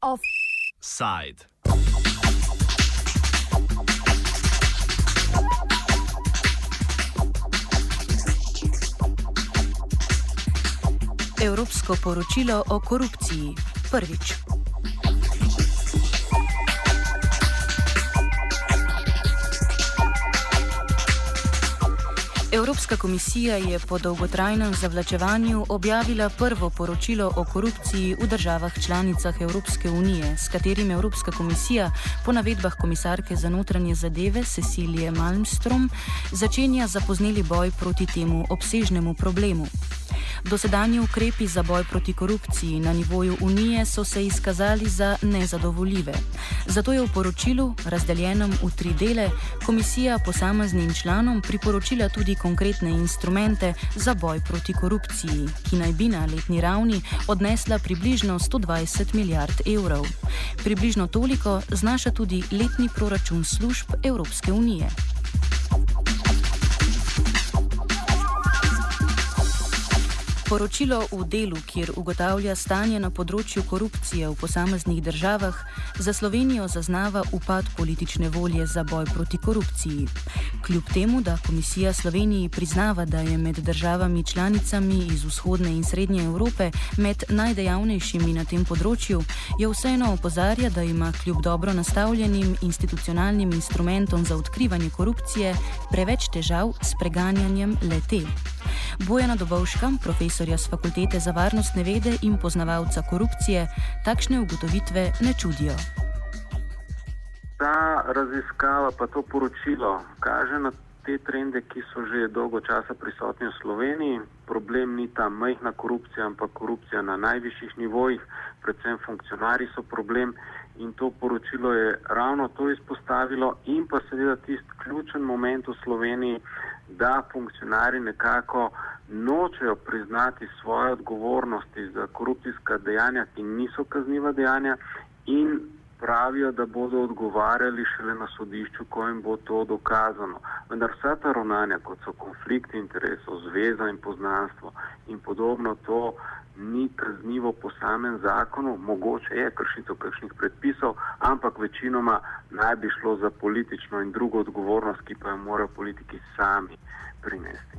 Offside. Evropsko poročilo o korupciji. Prvič. Evropska komisija je po dolgotrajnem zavlačevanju objavila prvo poročilo o korupciji v državah članicah Evropske unije, s katerim Evropska komisija, po navedbah komisarke za notranje zadeve Cecilije Malmstrom, začenja zapozneli boj proti temu obsežnemu problemu. Dosedanji ukrepi za boj proti korupciji na nivoju Unije so se izkazali za nezadovoljive. Zato je v poročilu, razdeljenem v tri dele, komisija posameznim članom priporočila tudi konkretne instrumente za boj proti korupciji, ki naj bi na letni ravni odnesla približno 120 milijard evrov. Približno toliko znaša tudi letni proračun služb Evropske unije. Poročilo v delu, kjer ugotavlja stanje na področju korupcije v posameznih državah, za Slovenijo zaznava upad politične volje za boj proti korupciji. Kljub temu, da komisija Sloveniji priznava, da je med državami članicami iz vzhodne in srednje Evrope med najdejavnejšimi na tem področju, jo vseeno opozarja, da ima kljub dobro nastavljenim institucionalnim instrumentom za odkrivanje korupcije preveč težav s preganjanjem lete. Bojana Dobovška, profesorja z Fakultete za varnostne vede in poznavalca korupcije, takšne ugotovitve ne čudijo. Ta raziskava, pa to poročilo, kaže na te trende, ki so že dolgo časa prisotni v Sloveniji. Problem ni ta majhna korupcija, ampak korupcija na najvišjih nivojih, predvsem funkcionari so problem. In to poročilo je ravno to izpostavilo, in pa seveda tisti ključen moment v Sloveniji, da funkcionari nekako nočejo priznati svoje odgovornosti za korupcijska dejanja, ki niso kazniva dejanja, in pravijo, da bodo odgovarjali šele na sodišču, ko jim bo to dokazano. Vendar vsa ta ravnanja, kot so konflikti interesov, zveza in poznanstvo in podobno, to ni kaznivo po samem zakonu, mogoče je kršitev kakšnih predpisov, ampak večinoma naj bi šlo za politično in drugo odgovornost, ki pa jo morajo politiki sami prinesti.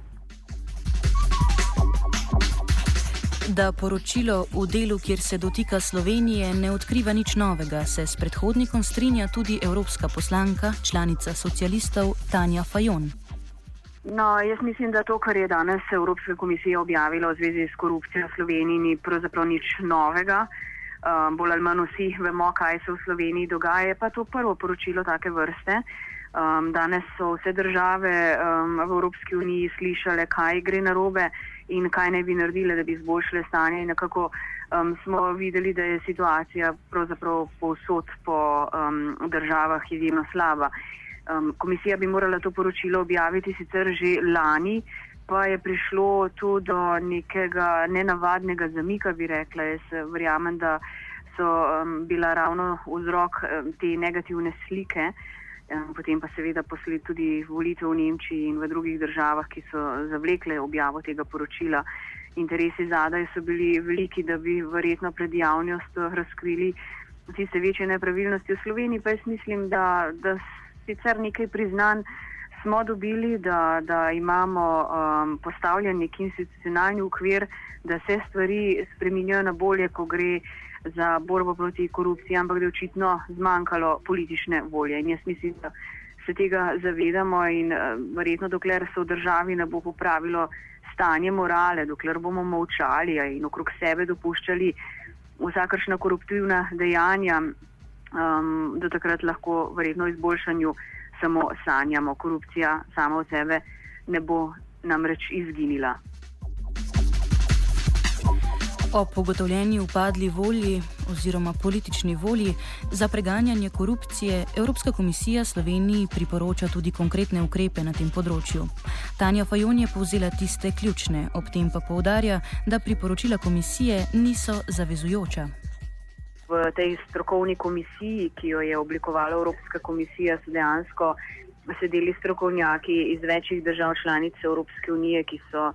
Da poročilo v delu, kjer se dotika Slovenije, ne odkriva nič novega, se s predhodnikom strinja tudi evropska poslanka, članica socialistov Tanja Fajon. No, jaz mislim, da to, kar je danes Evropska komisija objavila v zvezi s korupcijo v Sloveniji, ni pravzaprav nič novega. Um, bolj ali manj vsi vemo, kaj se v Sloveniji dogaja. Je pa to prvo poročilo take vrste. Um, danes so vse države um, v Evropski uniji slišale, kaj gre narobe in kaj ne bi naredile, da bi izboljšale stanje. In nekako um, smo videli, da je situacija pravzaprav povsod po um, državah izjemno slaba. Um, komisija bi morala to poročilo objaviti sicer že lani, pa je prišlo tu do nekega nenavadnega zamika, bi rekla. Jaz verjamem, da so um, bila ravno vzrok um, te negativne slike. Potem pa seveda posled tudi volitev v Nemčiji in v drugih državah, ki so zavlekle objavo tega poročila. Interesi zadaj so bili veliki, da bi verjetno pred javnostjo razkrili tiste večje nepravilnosti v Sloveniji, pa jaz mislim, da, da sicer nekaj priznan smo dobili, da, da imamo um, postavljen nek institucionalni ukvir, da se stvari spreminjajo na bolje, ko gre za borbo proti korupciji, ampak da je očitno zmanjkalo politične volje. In jaz mislim, da se tega zavedamo in uh, verjetno dokler se v državi ne bo popravilo stanje morale, dokler bomo molčali in okrog sebe dopuščali vsakršna koruptivna dejanja, um, do takrat lahko verjetno izboljšanju samo sanjamo. Korupcija sama od sebe ne bo namreč izginila. O pogotovljeni upadli volji oziroma politični volji za preganjanje korupcije Evropska komisija Sloveniji priporoča tudi konkretne ukrepe na tem področju. Tanja Fajon je povzela tiste ključne, ob tem pa poudarja, da priporočila komisije niso zavezujoča. V tej strokovni komisiji, ki jo je oblikovala Evropska komisija, so dejansko sedeli strokovnjaki iz večjih držav članic Evropske unije, ki so,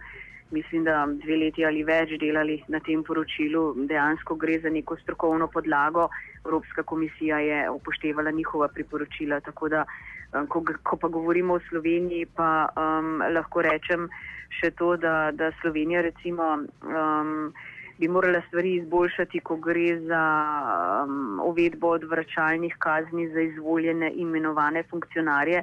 mislim, da dve leti ali več delali na tem poročilu. Dejansko gre za neko strokovno podlago. Evropska komisija je upoštevala njihova priporočila. Tako da, um, ko, ko pa govorimo o Sloveniji, pa um, lahko rečem še to, da, da Slovenija recimo. Um, bi morala stvari izboljšati, ko gre za um, uvedbo odvračalnih kazni za izvoljene imenovane funkcionarje,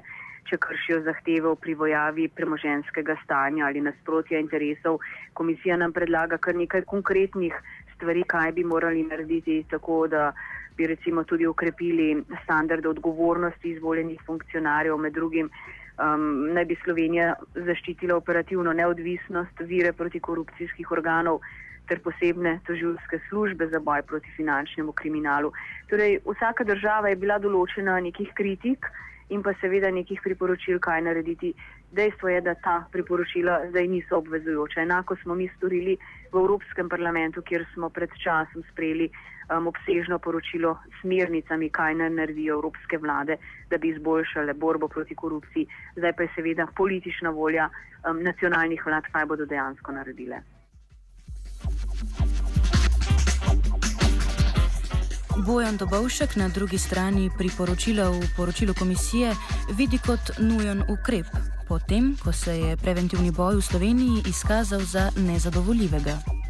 če kršijo zahteve o privojavi premoženskega stanja ali nasprotja interesov. Komisija nam predlaga kar nekaj konkretnih stvari, kaj bi morali narediti, tako da bi recimo tudi ukrepili standarde odgovornosti izvoljenih funkcionarjev, med drugim. Um, naj bi Slovenija zaščitila operativno neodvisnost vire proti korupcijskih organov, ter posebne toživske službe za boj proti finančnemu kriminalu. Torej, vsaka država je bila določena nekih kritik in pa seveda nekih priporočil, kaj narediti. Dejstvo je, da ta priporočila zdaj niso obvezujoča. Enako smo mi storili v Evropskem parlamentu, kjer smo pred časom sprejeli um, obsežno poročilo s smernicami, kaj naj naredijo evropske vlade, da bi izboljšale borbo proti korupciji. Zdaj pa je seveda politična volja um, nacionalnih vlad, kaj bodo dejansko naredile. Bojan Dobovšek na drugi strani priporočila v poročilu komisije vidi kot nujen ukrep, potem ko se je preventivni boj v Sloveniji izkazal za nezadovoljivega.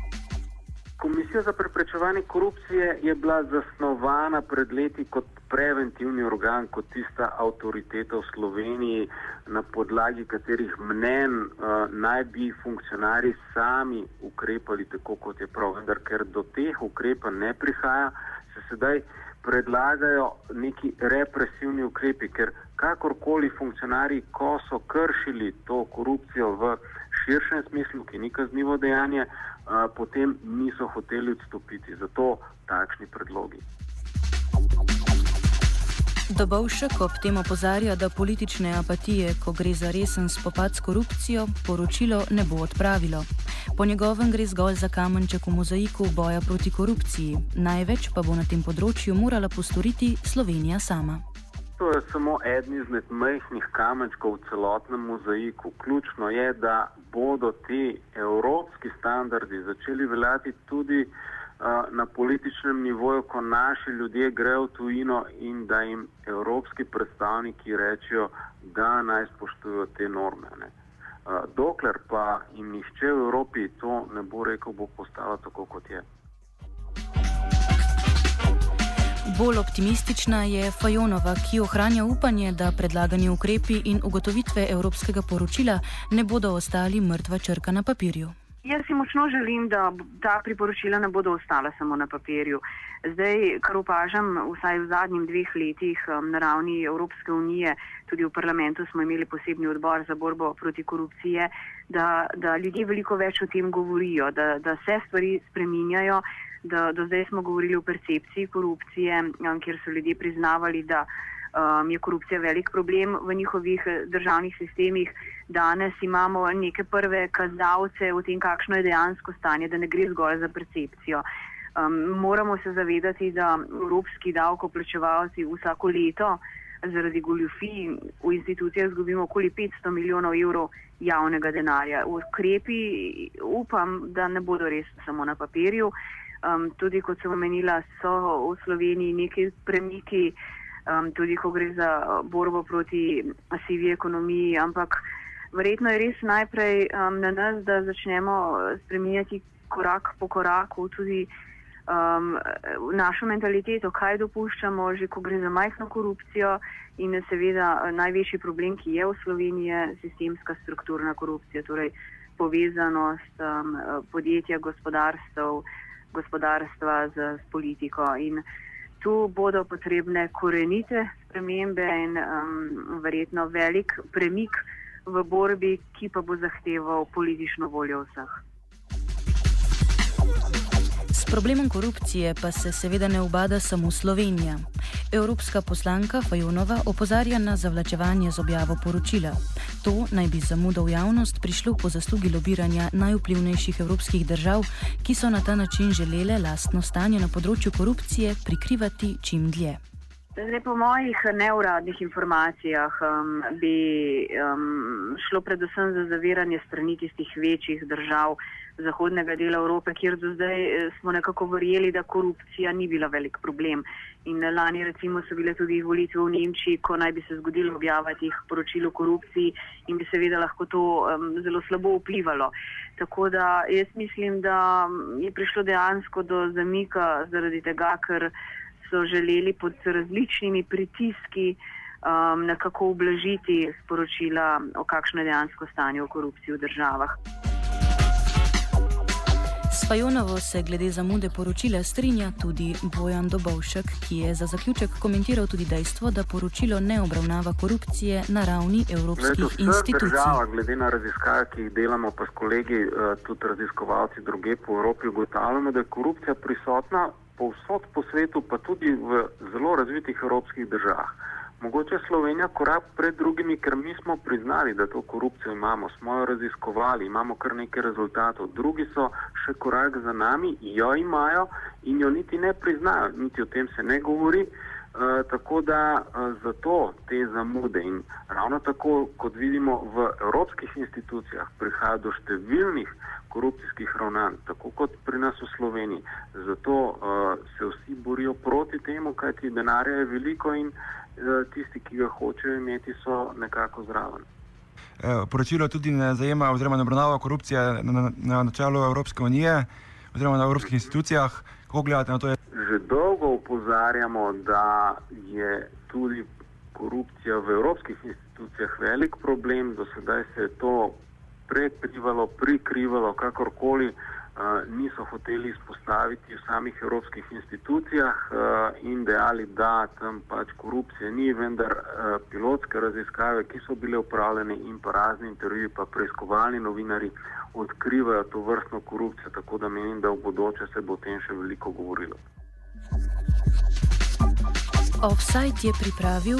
Komisija za preprečevanje korupcije je bila zasnovana pred leti kot preventivni organ, kot tista avtoriteta v Sloveniji, na podlagi katerih mnen uh, naj bi funkcionari sami ukrepali tako, kot je prav. Vendar, ker do teh ukrepa ne prihaja, se sedaj predlagajo neki represivni ukrepi, ker kakorkoli funkcionari, ko so kršili to korupcijo v širšem smislu, ki ni kaznivo dejanje, potem niso hoteli odstopiti. Zato takšni predlogi. Dobovšek ob tem opozarja, da politične apatije, ko gre za resen spopad s korupcijo, poročilo ne bo odpravilo. Po njegovem gre zgolj za kamenček v mozaiku boja proti korupciji, največ pa bo na tem področju morala postoriti Slovenija sama. To je samo eden izmed majhnih kamenčkov v celotnem mozaiku. Ključno je, da bodo ti evropski standardi začeli veljati tudi na političnem nivoju, ko naši ljudje grejo v tujino in da jim evropski predstavniki rečejo, da naj spoštujo te norme. Ne. Dokler pa jim nišče v Evropi to ne bo rekel, bo postalo tako, kot je. Bolj optimistična je Fajonova, ki ohranja upanje, da predlagani ukrepi in ugotovitve evropskega poročila ne bodo ostali mrtva črka na papirju. Jaz si močno želim, da ta priporočila ne bodo ostala samo na papirju. Zdaj, kar opažam, vsaj v zadnjih dveh letih na ravni Evropske unije, tudi v parlamentu smo imeli posebni odbor za borbo proti korupciji, da, da ljudje veliko več o tem govorijo, da, da se stvari spreminjajo. Da, do zdaj smo govorili o percepciji korupcije, kjer so ljudje priznavali, da um, je korupcija velik problem v njihovih eh, državnih sistemih. Danes imamo neke prve kazalce o tem, kakšno je dejansko stanje, da ne gre zgolj za percepcijo. Um, moramo se zavedati, da evropski davkoplačevalci vsako leto zaradi goljufij v institucijah zgubimo okoli 500 milijonov evrov javnega denarja. Ukrepi upam, da ne bodo res samo na papirju. Um, tudi kot sem omenila, so v Sloveniji neki premiki um, tudi ko gre za uh, borbo proti sivi ekonomiji, ampak verjetno je res najprej um, na nas, da začnemo uh, spreminjati korak po koraku tudi um, našo mentaliteto, kaj dopuščamo, že ko gre za majhno korupcijo in seveda uh, največji problem, ki je v Sloveniji, je sistemska strukturna korupcija, torej povezanost um, podjetja, gospodarstv, gospodarstva z, z politiko. In, tu bodo potrebne korenite spremembe in um, verjetno velik premik v borbi, ki pa bo zahteval politično voljo vseh. Problemom korupcije pa se seveda ne ubada samo Slovenija. Evropska poslanka Fajonova opozarja na zavlačevanje z objavo poročila. To naj bi zamudo v javnost prišlo po zaslugi lobiranja najvplivnejših evropskih držav, ki so na ta način želele lastno stanje na področju korupcije prikrivati čim dlje. Zdaj, po mojih neuradnih informacijah um, bi um, šlo predvsem za zaviranje strani tistih večjih držav zahodnega dela Evrope, kjer do zdaj eh, smo nekako verjeli, da korupcija ni bila velik problem. In lani recimo so bile tudi volitve v Nemčiji, ko naj bi se zgodilo objavati jih poročilo o korupciji in bi seveda lahko to um, zelo slabo vplivalo. Tako da jaz mislim, da je prišlo dejansko do zamika zaradi tega, ker so želeli pod različnimi pritiski um, nekako ublažiti sporočila o kakšno je dejansko stanje v korupciji v državah. S Fajonovo se glede zamude poročila strinja tudi Bojan Dobovšek, ki je za zaključek komentiral tudi dejstvo, da poročilo ne obravnava korupcije na ravni evropskih Zdaj, institucij. Država, glede na raziskave, ki jih delamo pa s kolegi, eh, tudi raziskovalci druge po Evropi, ugotavljamo, da je korupcija prisotna povsod po svetu, pa tudi v zelo razvitih evropskih državah. Mogoče Slovenija korak pred drugimi, ker mi smo priznali, da to korupcijo imamo, smo jo raziskovali, imamo kar nekaj rezultatov. Drugi so še korak za nami, jo imajo in jo niti ne priznajo, niti o tem se ne govori. Uh, tako da uh, zato te zamude in ravno tako, kot vidimo v evropskih institucijah, prihaja do številnih korupcijskih ravnanj, tako kot pri nas v Sloveniji. Zato uh, se vsi borijo proti temu, kajti denarja je veliko in uh, tisti, ki ga hočejo imeti, so nekako zraven. Poročilo tudi ne zajema oziroma ne obravnava korupcije na, na, na načelu Evropske unije oziroma na evropskih institucijah. Kako gledate na to? Že dolgo upozarjamo, da je tudi korupcija v evropskih institucijah velik problem. Do sedaj se je to prekrivalo, prikrivalo, kakorkoli niso hoteli izpostaviti v samih evropskih institucijah uh, in dejali, da tam pač korupcije ni, vendar uh, pilotske raziskave, ki so bile upravljene in pa razni intervjuji, pa preiskovalni novinari odkrivajo to vrstno korupcijo, tako da menim, da v bodoče se bo o tem še veliko govorilo. Offside je pripravil